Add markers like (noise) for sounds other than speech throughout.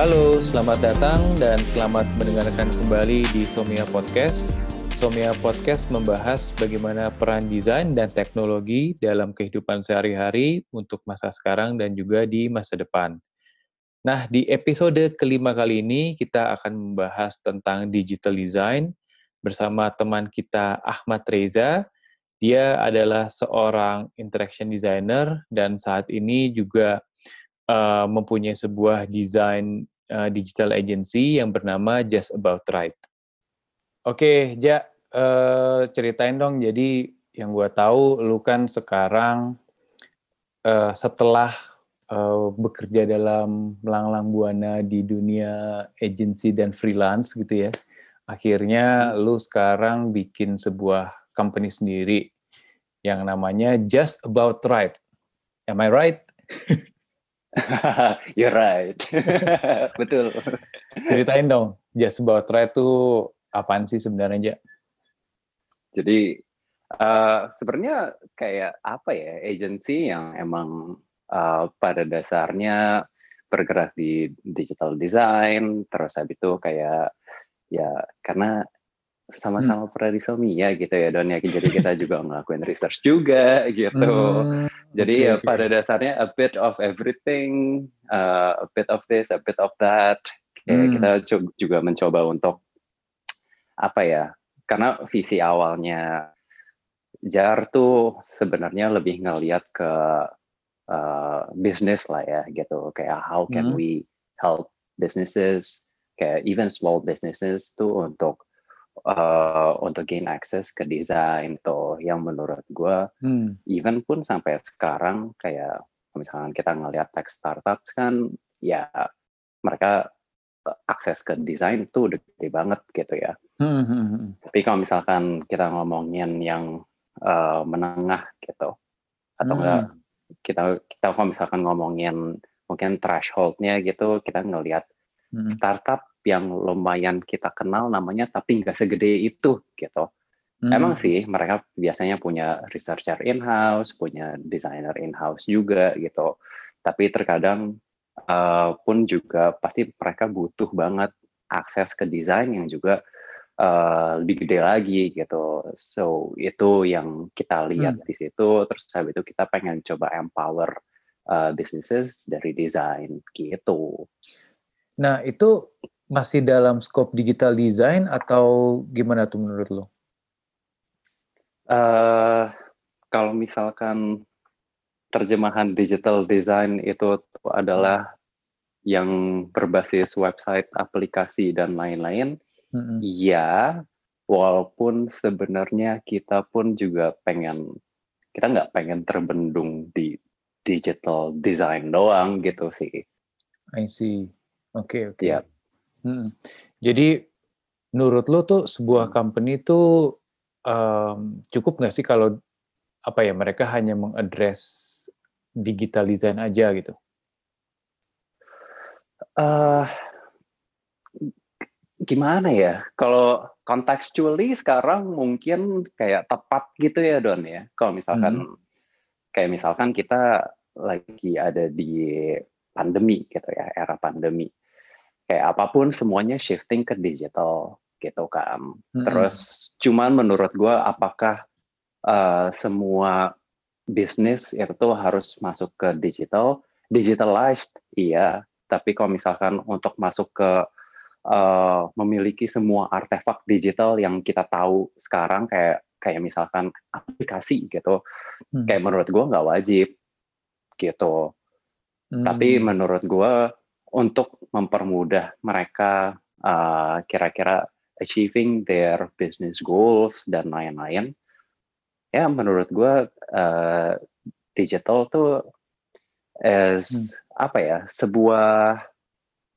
Halo, selamat datang dan selamat mendengarkan kembali di Somia Podcast. Somia Podcast membahas bagaimana peran desain dan teknologi dalam kehidupan sehari-hari untuk masa sekarang dan juga di masa depan. Nah, di episode kelima kali ini kita akan membahas tentang digital design bersama teman kita Ahmad Reza. Dia adalah seorang interaction designer dan saat ini juga uh, mempunyai sebuah desain uh, digital agency yang bernama Just About Right. Oke, Ja, uh, ceritain dong. Jadi yang gue tahu, lu kan sekarang uh, setelah uh, bekerja dalam melanglang buana di dunia agency dan freelance gitu ya, akhirnya lu sekarang bikin sebuah company sendiri yang namanya Just About Right. Am I right? (laughs) (laughs) You're right. (laughs) Betul. Ceritain dong, Just About Right itu apaan sih sebenarnya, Jadi uh, sebenarnya kayak apa ya, agency yang emang uh, pada dasarnya bergerak di digital design, terus habis itu kayak ya karena sama-sama hmm. ya gitu ya Don ya jadi kita juga ngelakuin research juga gitu hmm. Jadi okay, ya okay. pada dasarnya a bit of everything uh, a bit of this a bit of that hmm. kita juga mencoba untuk apa ya karena visi awalnya JAR tuh sebenarnya lebih ngelihat ke uh, bisnis lah ya gitu kayak how can hmm. we help businesses kayak even small businesses tuh untuk uh, untuk gain access ke desain tuh yang menurut gue hmm. even pun sampai sekarang kayak misalnya kita ngelihat tech startups kan ya mereka uh, akses ke desain tuh udah gede banget gitu ya. Hmm, hmm, hmm. Tapi kalau misalkan kita ngomongin yang uh, menengah gitu atau hmm. enggak kita kita kalau misalkan ngomongin mungkin thresholdnya gitu kita ngelihat hmm. startup yang lumayan kita kenal namanya tapi nggak segede itu gitu. Hmm. Emang sih mereka biasanya punya researcher in-house, punya designer in-house juga gitu. Tapi terkadang uh, pun juga pasti mereka butuh banget akses ke desain yang juga uh, lebih gede lagi gitu. So itu yang kita lihat hmm. di situ. Terus habis itu kita pengen coba empower uh, businesses dari desain gitu. Nah itu masih dalam skop digital design atau gimana tuh menurut lo? Uh, kalau misalkan terjemahan digital design itu adalah yang berbasis website, aplikasi dan lain-lain, mm-hmm. ya walaupun sebenarnya kita pun juga pengen kita nggak pengen terbendung di digital design doang gitu sih. I see. Oke okay, oke. Okay. Yeah. Hmm. Jadi menurut lo tuh sebuah company tuh um, cukup nggak sih kalau apa ya mereka hanya mengadres digital design aja gitu? Uh, gimana ya? Kalau contextually sekarang mungkin kayak tepat gitu ya Don ya. Kalau misalkan hmm. kayak misalkan kita lagi ada di pandemi gitu ya, era pandemi kayak apa pun semuanya shifting ke digital gitu kan. Hmm. Terus cuman menurut gue apakah uh, semua bisnis itu harus masuk ke digital? Digitalized, iya. Tapi kalau misalkan untuk masuk ke uh, memiliki semua artefak digital yang kita tahu sekarang kayak kayak misalkan aplikasi gitu, hmm. kayak menurut gue nggak wajib gitu. Hmm. Tapi menurut gue untuk mempermudah mereka uh, kira-kira achieving their business goals dan lain-lain. Ya menurut gue uh, digital tuh is hmm. apa ya sebuah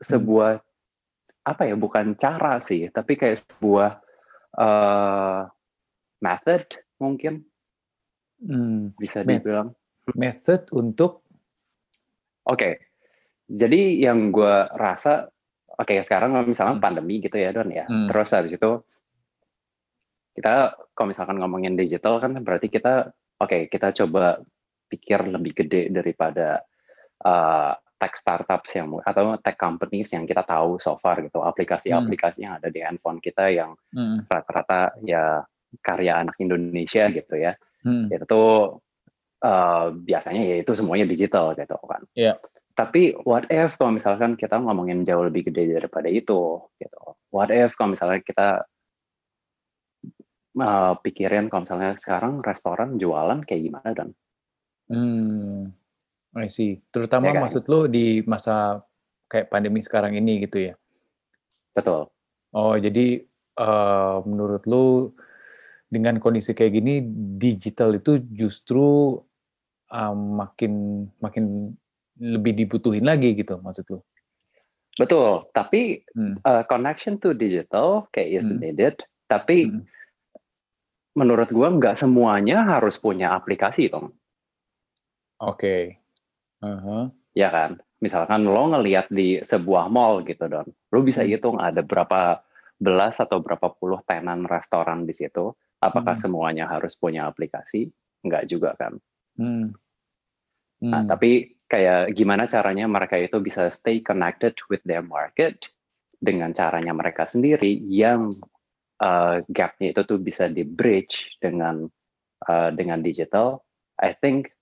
sebuah hmm. apa ya bukan cara sih tapi kayak sebuah uh, method mungkin hmm. bisa dibilang method untuk oke okay jadi yang gue rasa oke okay, sekarang misalnya hmm. pandemi gitu ya Don ya hmm. terus habis itu kita kalau misalkan ngomongin digital kan berarti kita oke okay, kita coba pikir lebih gede daripada uh, tech startups yang atau tech companies yang kita tahu so far gitu aplikasi-aplikasi hmm. yang ada di handphone kita yang hmm. rata-rata ya karya anak Indonesia gitu ya hmm. itu uh, biasanya ya itu semuanya digital gitu kan yeah. Tapi what if kalau misalkan kita ngomongin jauh lebih gede daripada itu gitu what if kalau misalnya kita uh, pikirin kalau misalnya sekarang restoran jualan kayak gimana dan hmm I see. Terutama ya kan? maksud lo di masa kayak pandemi sekarang ini gitu ya? Betul. Oh, jadi uh, menurut lo dengan kondisi kayak gini digital itu justru um, makin makin lebih dibutuhin lagi gitu maksud lo? Betul, tapi hmm. uh, connection to digital kayak is hmm. needed, tapi hmm. menurut gua nggak semuanya harus punya aplikasi dong. Oke. Okay. Uh-huh. Ya kan? Misalkan lo ngelihat di sebuah mall gitu don, lo bisa hmm. hitung ada berapa belas atau berapa puluh tenan restoran di situ. Apakah hmm. semuanya harus punya aplikasi? Enggak juga kan? Hmm. Nah, hmm. Nah, tapi kayak gimana caranya mereka itu bisa stay connected with their market dengan caranya mereka sendiri yang uh, gapnya itu tuh bisa di bridge dengan uh, dengan digital. I think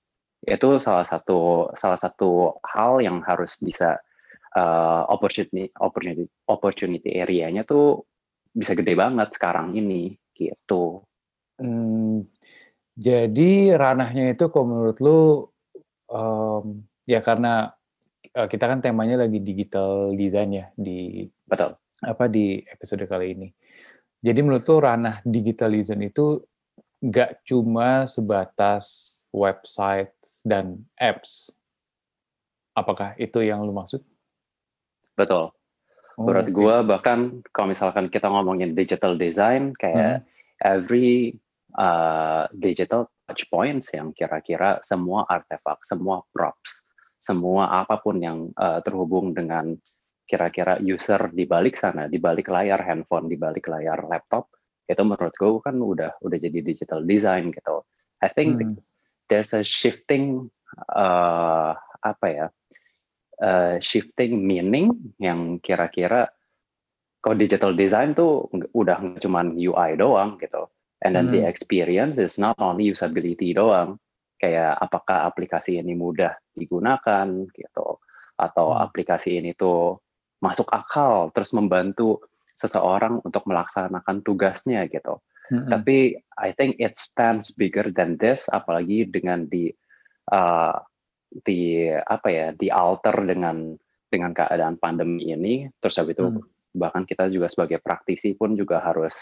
itu salah satu salah satu hal yang harus bisa uh, opportunity opportunity opportunity area-nya tuh bisa gede banget sekarang ini gitu. Hmm, jadi ranahnya itu kalau menurut lu um, ya karena uh, kita kan temanya lagi digital design ya di betul apa di episode kali ini. Jadi menurut lu ranah digital design itu nggak cuma sebatas website dan apps. Apakah itu yang lu maksud? Betul. Oh, Menurut okay. gue bahkan kalau misalkan kita ngomongin digital design kayak hmm. every uh, digital touch points yang kira-kira semua artefak, semua props, semua apa pun yang uh, terhubung dengan kira-kira user di balik sana, di balik layar handphone, di balik layar laptop, itu menurut gue kan udah udah jadi digital design gitu. I think hmm there's a shifting uh, apa ya uh, shifting meaning yang kira-kira kalau digital design tuh udah cuma UI doang gitu and then hmm. the experience is not only usability doang kayak apakah aplikasi ini mudah digunakan gitu atau hmm. aplikasi ini tuh masuk akal terus membantu seseorang untuk melaksanakan tugasnya gitu hmm Tapi I think it stands bigger than this, apalagi dengan di uh, di apa ya di alter dengan dengan keadaan pandemi ini. Terus habis itu mm. bahkan kita juga sebagai praktisi pun juga harus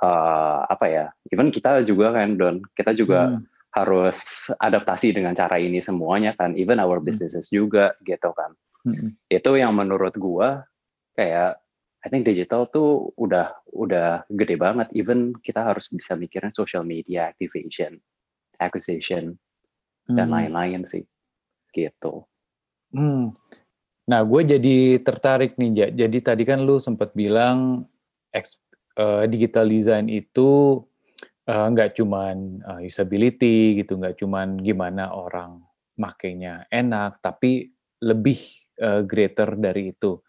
uh, apa ya? Even kita juga kan Don, kita juga mm. Harus adaptasi dengan cara ini semuanya kan. Even our mm. businesses mm. juga gitu kan. Mm. Itu yang menurut gua kayak I think digital tuh udah udah gede banget. Even kita harus bisa mikirin social media activation, acquisition, hmm. dan lain-lain sih, gitu. Hmm. Nah, gue jadi tertarik nih, jadi tadi kan lu sempat bilang uh, digital design itu uh, nggak cuman uh, usability gitu, nggak cuman gimana orang makainya enak, tapi lebih uh, greater dari itu.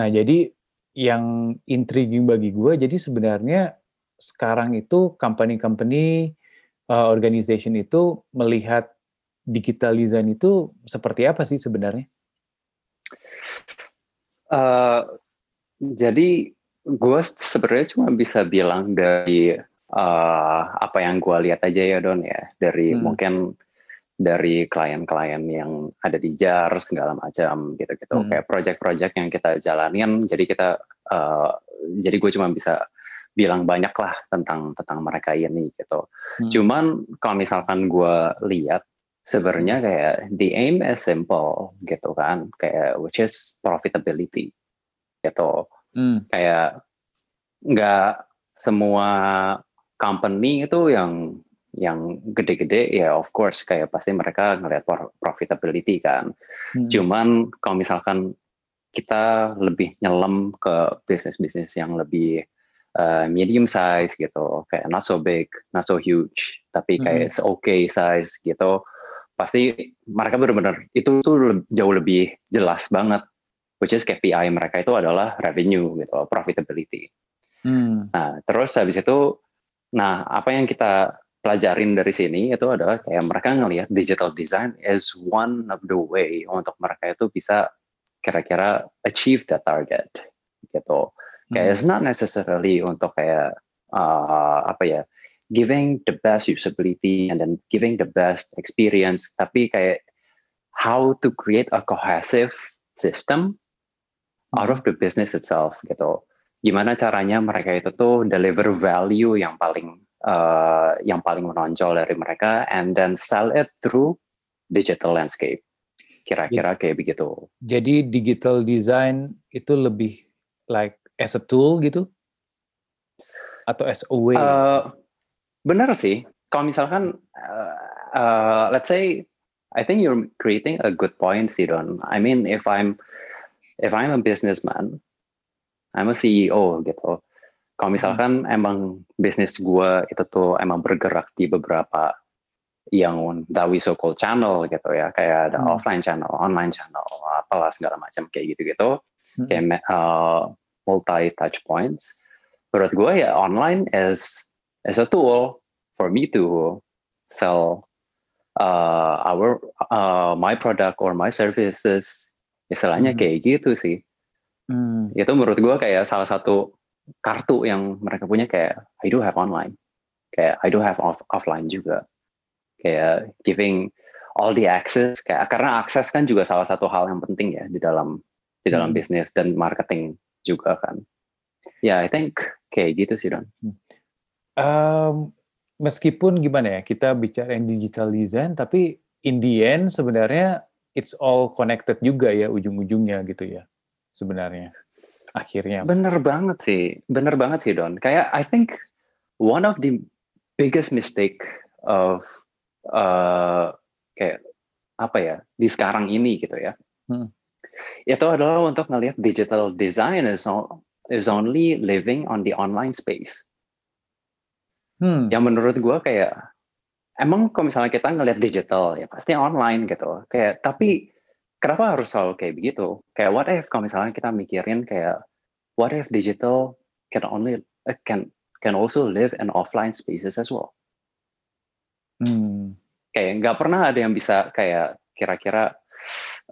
Nah, jadi yang intriguing bagi gue, jadi sebenarnya sekarang itu company-company, uh, organization itu melihat digital design itu seperti apa sih sebenarnya? Uh, jadi gue sebenarnya cuma bisa bilang dari uh, apa yang gue lihat aja ya Don ya, dari hmm. mungkin dari klien-klien yang ada di JAR segala macam gitu-gitu hmm. kayak project-project yang kita jalanin jadi kita uh, jadi gue cuma bisa bilang banyak lah tentang tentang mereka ini gitu hmm. cuman kalau misalkan gue lihat sebenarnya kayak the aim is simple gitu kan kayak which is profitability gitu hmm. kayak nggak semua company itu yang yang gede-gede ya of course kayak pasti mereka ngeliat profitability kan. Hmm. Cuman kalau misalkan kita lebih nyelam ke bisnis-bisnis yang lebih uh, medium size gitu, kayak not so big, not so huge, tapi hmm. kayak hmm. it's okay size gitu. pasti mereka benar-benar itu tuh jauh lebih jelas banget which is KPI mereka itu adalah revenue gitu profitability hmm. nah terus habis itu nah apa yang kita pelajarin dari sini itu adalah kayak mereka ngelihat digital design is one of the way untuk mereka itu bisa kira-kira achieve that target gitu. Kayak hmm. it's not necessarily untuk kayak uh, apa ya giving the best usability and then giving the best experience, tapi kayak how to create a cohesive system out of the business itself gitu. Gimana caranya mereka itu tuh deliver value yang paling uh, yang paling menonjol dari mereka and then sell it through digital landscape. Kira-kira kayak begitu. Jadi digital design itu lebih like as a tool gitu? Atau as a way? Uh, benar sih. Kalau misalkan, uh, uh, let's say, I think you're creating a good point sih Don. I mean, if I'm if I'm a businessman, I'm a CEO gitu. Kalau misalkan hmm. emang bisnis gue itu tuh emang bergerak di beberapa yang that we so called channel gitu ya, kayak ada hmm. offline channel, online channel, apalah segala macam kayak gitu-gitu, hmm. kayak uh, multi touch points. Menurut gue ya online is is a tool for me to sell uh, our uh, my product or my services, istilahnya hmm. kayak gitu sih. Hmm. Itu menurut gue kayak salah satu kartu yang mereka punya kayak I do have online, kayak I do have off offline juga, kayak giving all the access kayak karena akses kan juga salah satu hal yang penting ya di dalam di dalam hmm. bisnis dan marketing juga kan. Ya, yeah, I think kayak gitu sih Don. Um, meskipun gimana ya kita bicara yang digital design, tapi in the end sebenarnya it's all connected juga ya ujung-ujungnya gitu ya sebenarnya akhirnya. Bener banget sih, bener banget sih Don. Kayak I think one of the biggest mistake of uh, kayak apa ya di sekarang ini gitu ya. Hmm. Itu adalah untuk ngelihat digital design is, is only living on the online space. Hmm. Yang menurut gue kayak emang kalau misalnya kita ngelihat digital ya pasti online gitu. Kayak tapi kenapa harus selalu kayak begitu? Kayak what if kalau misalnya kita mikirin kayak what if digital can only uh, can can also live in offline spaces as well? Hmm. Kayak nggak pernah ada yang bisa kayak kira-kira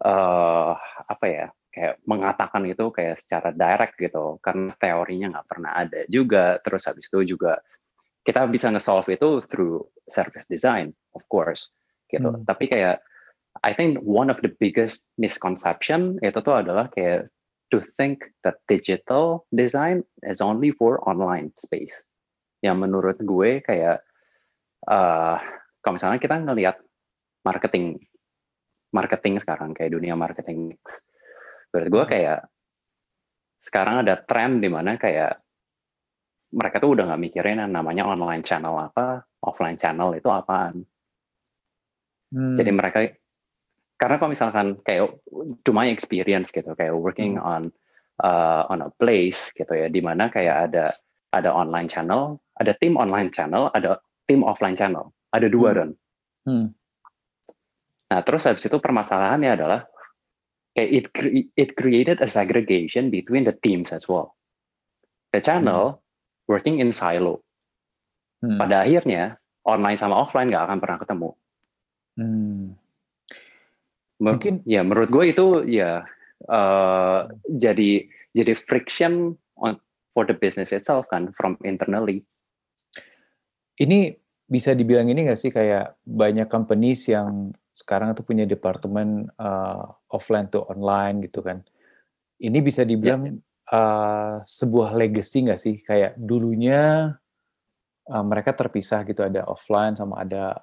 uh, apa ya kayak mengatakan itu kayak secara direct gitu karena teorinya nggak pernah ada juga terus habis itu juga kita bisa nge-solve itu through service design of course gitu hmm. tapi kayak I think one of the biggest misconception itu tuh adalah kayak to think that digital design is only for online space. Yang menurut gue kayak uh, kalau misalnya kita ngelihat marketing marketing sekarang kayak dunia marketing mix. Menurut gue kayak sekarang ada tren di mana kayak mereka tuh udah nggak mikirin yang namanya online channel apa, offline channel itu apaan. Hmm. Jadi mereka karena kalau misalkan kayak to my experience gitu kayak working hmm. on uh, on a place gitu ya di mana kayak ada ada online channel ada tim online channel ada tim offline channel ada dua hmm. dan hmm. nah terus habis itu permasalahannya adalah kayak it it created a segregation between the teams as well the channel hmm. working in silo hmm. pada akhirnya online sama offline nggak akan pernah ketemu hmm mungkin ya menurut gue itu ya uh, jadi jadi friction on for the business itself kan from internally. Ini bisa dibilang ini nggak sih kayak banyak companies yang sekarang tuh punya departemen uh, offline to online gitu kan? Ini bisa dibilang yeah. uh, sebuah legacy nggak sih? Kayak dulunya uh, mereka terpisah gitu ada offline sama ada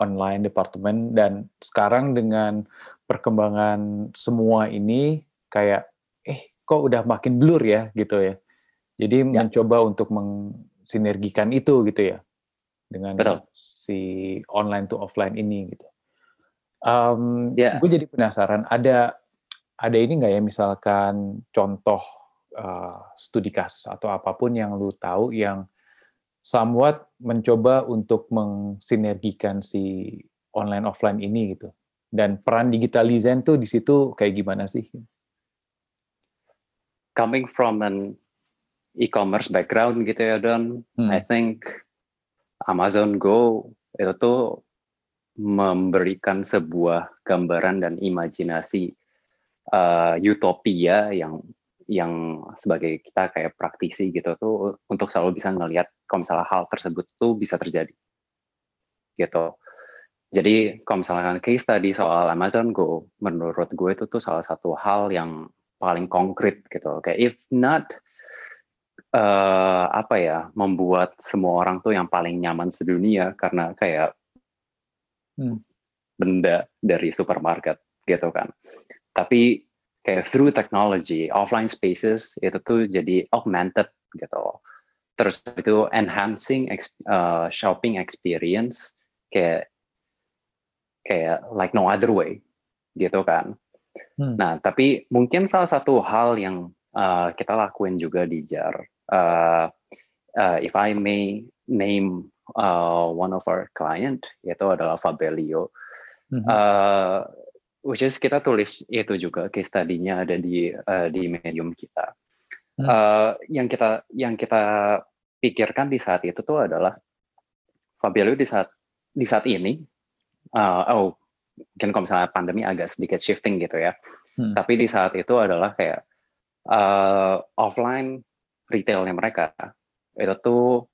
online departemen dan sekarang dengan perkembangan semua ini kayak eh kok udah makin blur ya gitu ya. Jadi ya. mencoba untuk mensinergikan itu gitu ya dengan Betul. si online to offline ini gitu. Um, ya. Gue jadi penasaran ada ada ini nggak ya misalkan contoh uh, studi kasus atau apa pun yang lu tahu yang somewhat mencoba untuk mensinergikan si online offline ini gitu. Dan peran digital design tuh di situ kayak gimana sih? Coming from an e-commerce background gitu ya Don, hmm. I think Amazon Go itu tuh memberikan sebuah gambaran dan imajinasi uh, utopia yang yang sebagai kita kayak praktisi gitu tuh untuk selalu bisa ngelihat kalau misalnya hal tersebut tuh bisa terjadi gitu jadi kalau misalkan case tadi soal Amazon Go, menurut gue itu tuh salah satu hal yang paling konkret gitu. Kayak if not uh, apa ya, membuat semua orang tuh yang paling nyaman sedunia karena kayak hmm. benda dari supermarket gitu kan. Tapi kayak through technology, offline spaces itu tuh jadi augmented gitu. Terus itu enhancing uh, shopping experience kayak kayak like no other way gitu kan. Hmm. Nah, tapi mungkin salah satu hal yang uh, kita lakuin juga di JAR, uh, uh, if I may name uh, one of our client, yaitu adalah Fabelio, hmm. uh, which is kita tulis itu juga case tadinya ada di uh, di medium kita. Hmm. Uh, yang kita yang kita pikirkan di saat itu tuh adalah Fabelio di saat di saat ini uh, oh mungkin kalau misalnya pandemi agak sedikit shifting gitu ya. Hmm. Tapi di saat itu adalah kayak uh, offline retailnya mereka itu tuh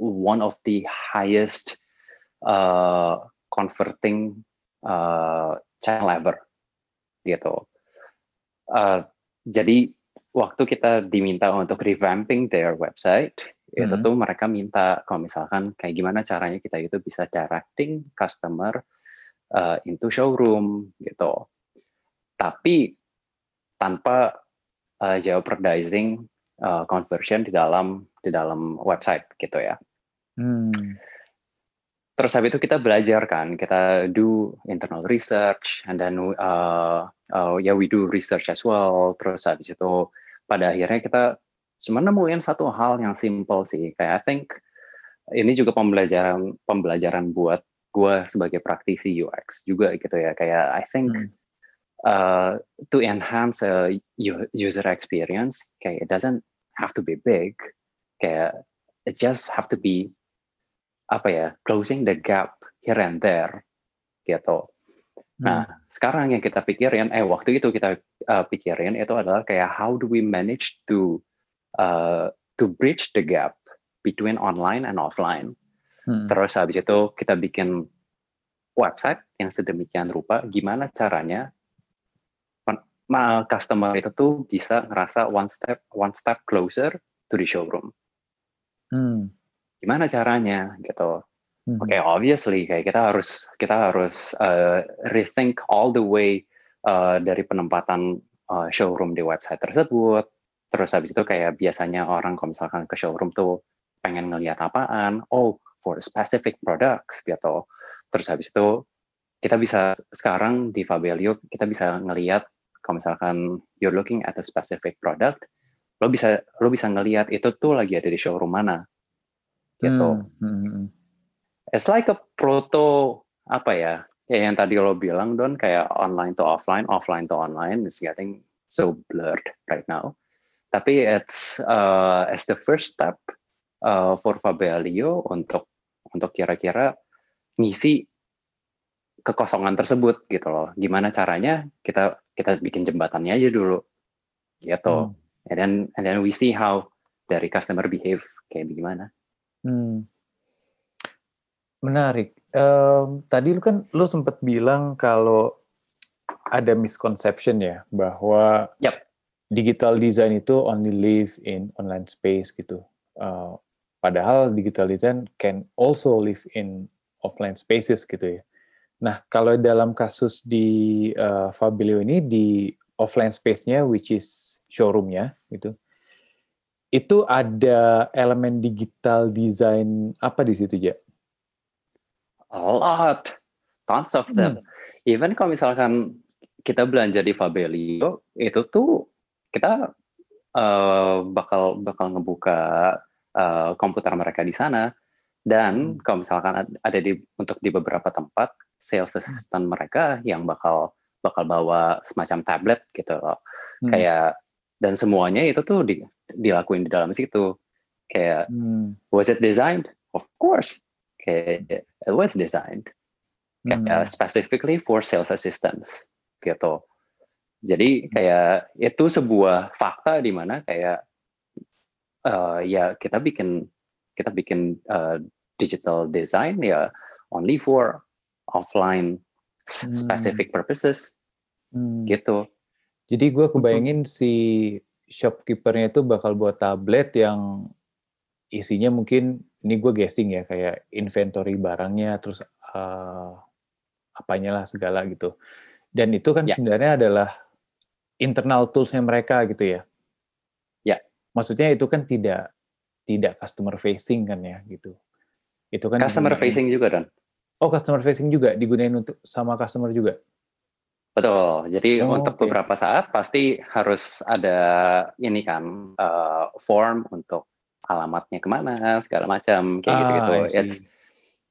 one of the highest uh, converting uh, channel ever gitu. Uh, jadi waktu kita diminta untuk revamping their website hmm. itu tuh mereka minta kalau misalkan kayak gimana caranya kita itu bisa directing customer uh, into showroom gitu. Tapi tanpa uh, jeopardizing uh, conversion di dalam di dalam website gitu ya. Hmm. Terus habis itu kita belajar kan, kita do internal research, and then uh, uh, yeah we do research as well. Terus habis itu pada akhirnya kita cuma nemuin satu hal yang simple sih, kayak I think ini juga pembelajaran pembelajaran buat gue sebagai praktisi UX juga gitu ya kayak I think hmm. uh, to enhance a user experience kayak it doesn't have to be big kayak it just have to be apa ya closing the gap here and there gitu. Nah hmm. sekarang yang kita pikirin eh waktu itu kita uh, pikirin itu adalah kayak how do we manage to uh, to bridge the gap between online and offline Hmm. Terus habis itu kita bikin website yang sedemikian rupa, gimana caranya customer itu tuh bisa ngerasa one step one step closer to the showroom. Hmm. Gimana caranya gitu? Hmm. Oke, okay, obviously kayak kita harus kita harus uh, rethink all the way uh, dari penempatan uh, showroom di website tersebut. Terus habis itu kayak biasanya orang kalau misalkan ke showroom tuh pengen ngelihat apaan, oh for specific products gitu. Terus habis itu kita bisa sekarang di Fabelio kita bisa ngelihat kalau misalkan you're looking at a specific product, lo bisa lo bisa ngelihat itu tuh lagi ada di showroom mana gitu. Hmm. Hmm. hmm. It's like a proto apa ya? Ya yang tadi lo bilang Don kayak online to offline, offline to online is getting so blurred right now. Tapi it's uh, it's the first step uh, for Fabelio untuk untuk kira-kira ngisi kekosongan tersebut gitu loh. Gimana caranya kita kita bikin jembatannya aja dulu gitu. Hmm. And then and then we see how dari customer behave kayak gimana. Hmm. Menarik. Um, tadi lu kan lu sempat bilang kalau ada misconception ya bahwa yep. digital design itu only live in online space gitu. Uh, Padahal digital design can also live in offline spaces gitu ya. Nah, kalau dalam kasus di uh, Fabio ini di offline space-nya which is showroom-nya gitu. Itu ada elemen digital design apa di situ ya? A lot. Tons of them. Hmm. Even kalau misalkan kita belanja di Fabelio, itu tuh kita uh, bakal bakal ngebuka uh, komputer mereka di sana dan hmm. kalau misalkan ada di untuk di beberapa tempat sales assistant mereka yang bakal bakal bawa semacam tablet gitu loh. Hmm. Kayak dan semuanya itu tuh di, dilakuin di dalam situ. Kayak hmm. was it designed? Of course. Kayak it was designed. Kayak hmm. specifically for sales assistants gitu. Jadi hmm. kayak itu sebuah fakta di mana kayak uh, ya kita bikin kita bikin uh, digital design ya only for offline hmm. specific purposes hmm. gitu. Jadi gue kebayangin si shopkeepernya itu bakal buat tablet yang isinya mungkin ini gue guessing ya kayak inventory barangnya terus uh, apanya lah segala gitu. Dan itu kan ya. sebenarnya adalah internal toolsnya mereka gitu ya. Ya. Maksudnya itu kan tidak tidak customer facing kan ya gitu. Itu kan customer digunain, facing juga dan. Oh, customer facing juga digunain untuk sama customer juga. Betul. Jadi oh, untuk okay. beberapa saat pasti harus ada ini kan uh, form untuk alamatnya ke mana segala macam kayak ah, gitu-gitu. It's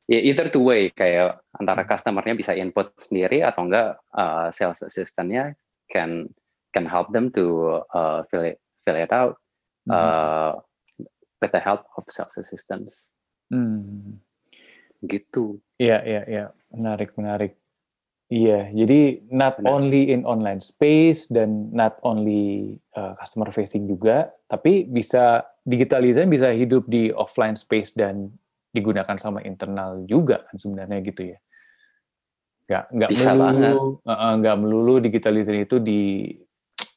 ya either two way kayak antara hmm. customernya bisa input sendiri atau enggak uh, sales assistantnya can can help them to uh, fill it fill it out mm -hmm. uh, with the help of sales assistants. Hmm. Gitu. Iya, iya, iya. Menarik, menarik. Iya, jadi not Benar. only in online space dan not only uh, customer facing juga, tapi bisa digitalisasi bisa hidup di offline space dan digunakan sama internal juga kan sebenarnya gitu ya. Nggak nggak bisa melulu uh, nggak melulu digitalisasi itu di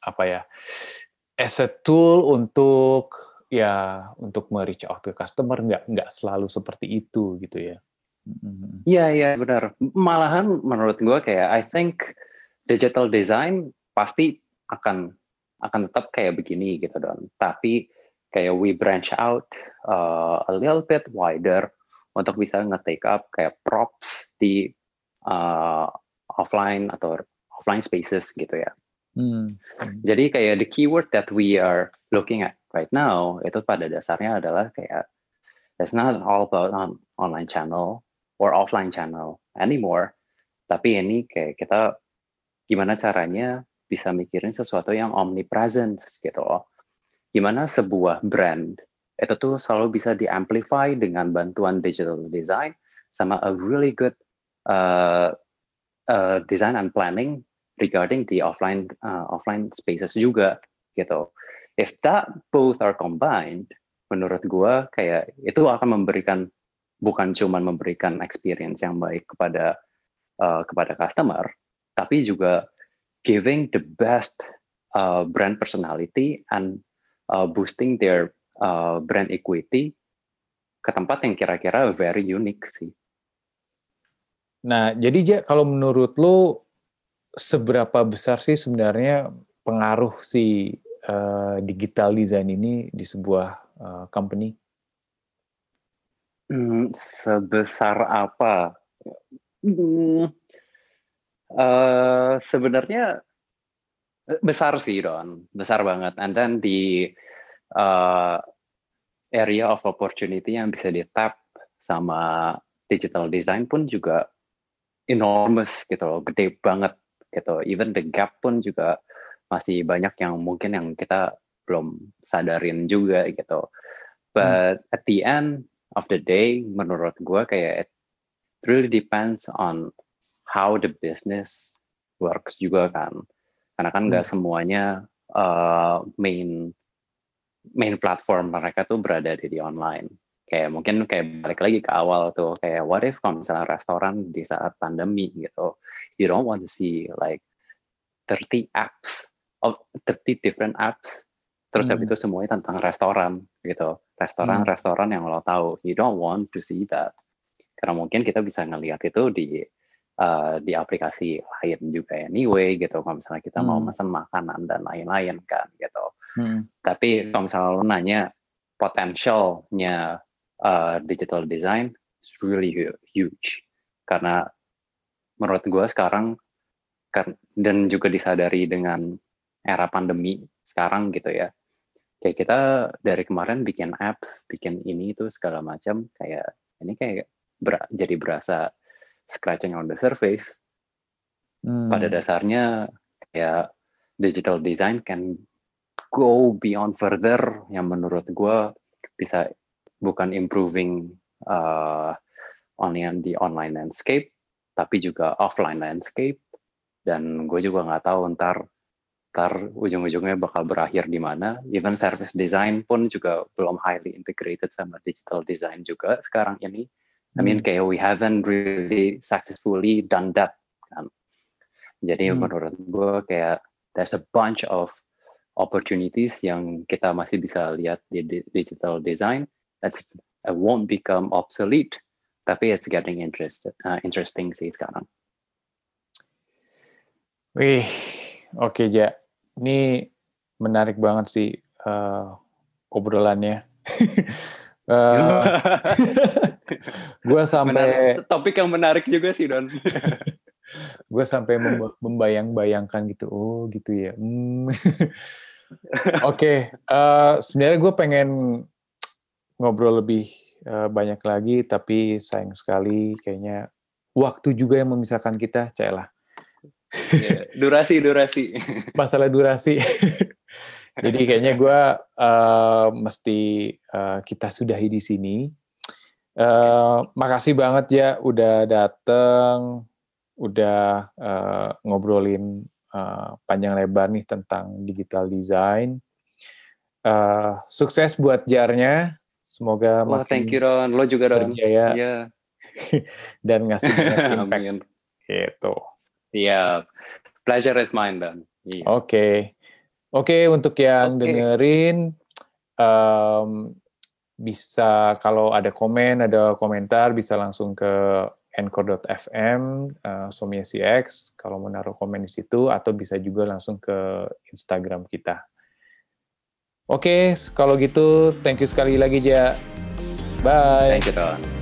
apa ya as a tool untuk ya untuk me-reach out ke customer nggak nggak selalu seperti itu gitu ya. Iya iya benar. Malahan menurut gue kayak I think digital design pasti akan akan tetap kayak begini gitu don. Tapi kayak we branch out uh, a little bit wider untuk bisa nge-take up kayak props di uh, offline atau offline spaces gitu ya. Hmm. Jadi kayak the keyword that we are looking at right now itu pada dasarnya adalah kayak it's not all about on online channel or offline channel anymore. Tapi ini kayak kita gimana caranya bisa mikirin sesuatu yang omnipresent gitu. Gimana sebuah brand itu tuh selalu bisa diamplify dengan bantuan digital design sama a really good uh, uh, design and planning regarding the offline uh, offline spaces juga gitu if that both are combined, menurut gue kayak itu akan memberikan bukan cuma memberikan experience yang baik kepada uh, kepada customer, tapi juga giving the best uh, brand personality and uh, boosting their uh, brand equity ke tempat yang kira-kira very unique sih. Nah, jadi ja, kalau menurut lo seberapa besar sih sebenarnya pengaruh si uh, digital design ini di sebuah uh, company? Hmm, sebesar apa? Hmm, uh, sebenarnya besar sih Don, besar banget. And then di uh, area of opportunity yang bisa di tap sama digital design pun juga enormous gitu loh, gede banget gitu. Even the gap pun juga masih banyak yang mungkin yang kita belum sadarin juga gitu. But hmm. at the end of the day, menurut gue kayak it really depends on how the business works juga kan. Karena kan nggak hmm. semuanya uh, main main platform mereka tuh berada di, di online. Kayak mungkin kayak balik lagi ke awal tuh kayak what if kalau misalnya restoran di saat pandemi gitu, you don't want to see like 30 apps of 30 different apps terus hmm. itu semuanya tentang restoran gitu restoran-restoran hmm. yang lo tahu you don't want to see that karena mungkin kita bisa ngelihat itu di uh, di aplikasi lain juga anyway gitu kalau misalnya kita hmm. mau pesan makanan dan lain-lain kan gitu hmm. tapi kalau misalnya lo nanya potensialnya uh, digital design is really huge karena menurut gue sekarang kan dan juga disadari dengan era pandemi sekarang gitu ya kayak kita dari kemarin bikin apps bikin ini itu segala macam kayak ini kayak ber, jadi berasa scratching on the surface. Hmm. Pada dasarnya ya digital design can go beyond further yang menurut gue bisa bukan improving uh, only on the online landscape, tapi juga offline landscape. Dan gue juga nggak tahu ntar ntar ujung-ujungnya bakal berakhir di mana. Even service design pun juga belum highly integrated sama digital design juga sekarang ini. I mean hmm. kayak we haven't really successfully done that kan. Jadi hmm. menurut gue kayak there's a bunch of opportunities yang kita masih bisa lihat di digital design that's uh, won't become obsolete tapi it's getting interested, uh, interesting sih sekarang. Wih, oke okay, Ja. Ini menarik banget sih uh, obrolannya. (laughs) (laughs) uh, gue sampai menarik. topik yang menarik juga sih Don. (laughs) gue sampai membayang-bayangkan gitu, oh gitu ya. Hmm. Oke, okay. uh, sebenarnya gue pengen ngobrol lebih uh, banyak lagi, tapi sayang sekali kayaknya waktu juga yang memisahkan kita, Cailah. Yeah, durasi, durasi. Masalah durasi. (laughs) Jadi kayaknya gue uh, mesti uh, kita sudahi di sini. Uh, makasih banget ya udah dateng, udah uh, ngobrolin uh, panjang lebar nih tentang digital design. Uh, sukses buat jarnya. Semoga oh, makin thank you Ron. Lo juga Ron. Ya. Yeah. (laughs) Dan ngasih (laughs) impact. gitu. Iya, pleasure is mine dan. Iya. Oke, okay. oke okay, untuk yang okay. dengerin um, bisa kalau ada komen, ada komentar bisa langsung ke anchor.fm uh, Somia CX kalau mau naruh komen di situ atau bisa juga langsung ke Instagram kita. Oke, okay, kalau gitu thank you sekali lagi Ja. Bye. Thank you, Don.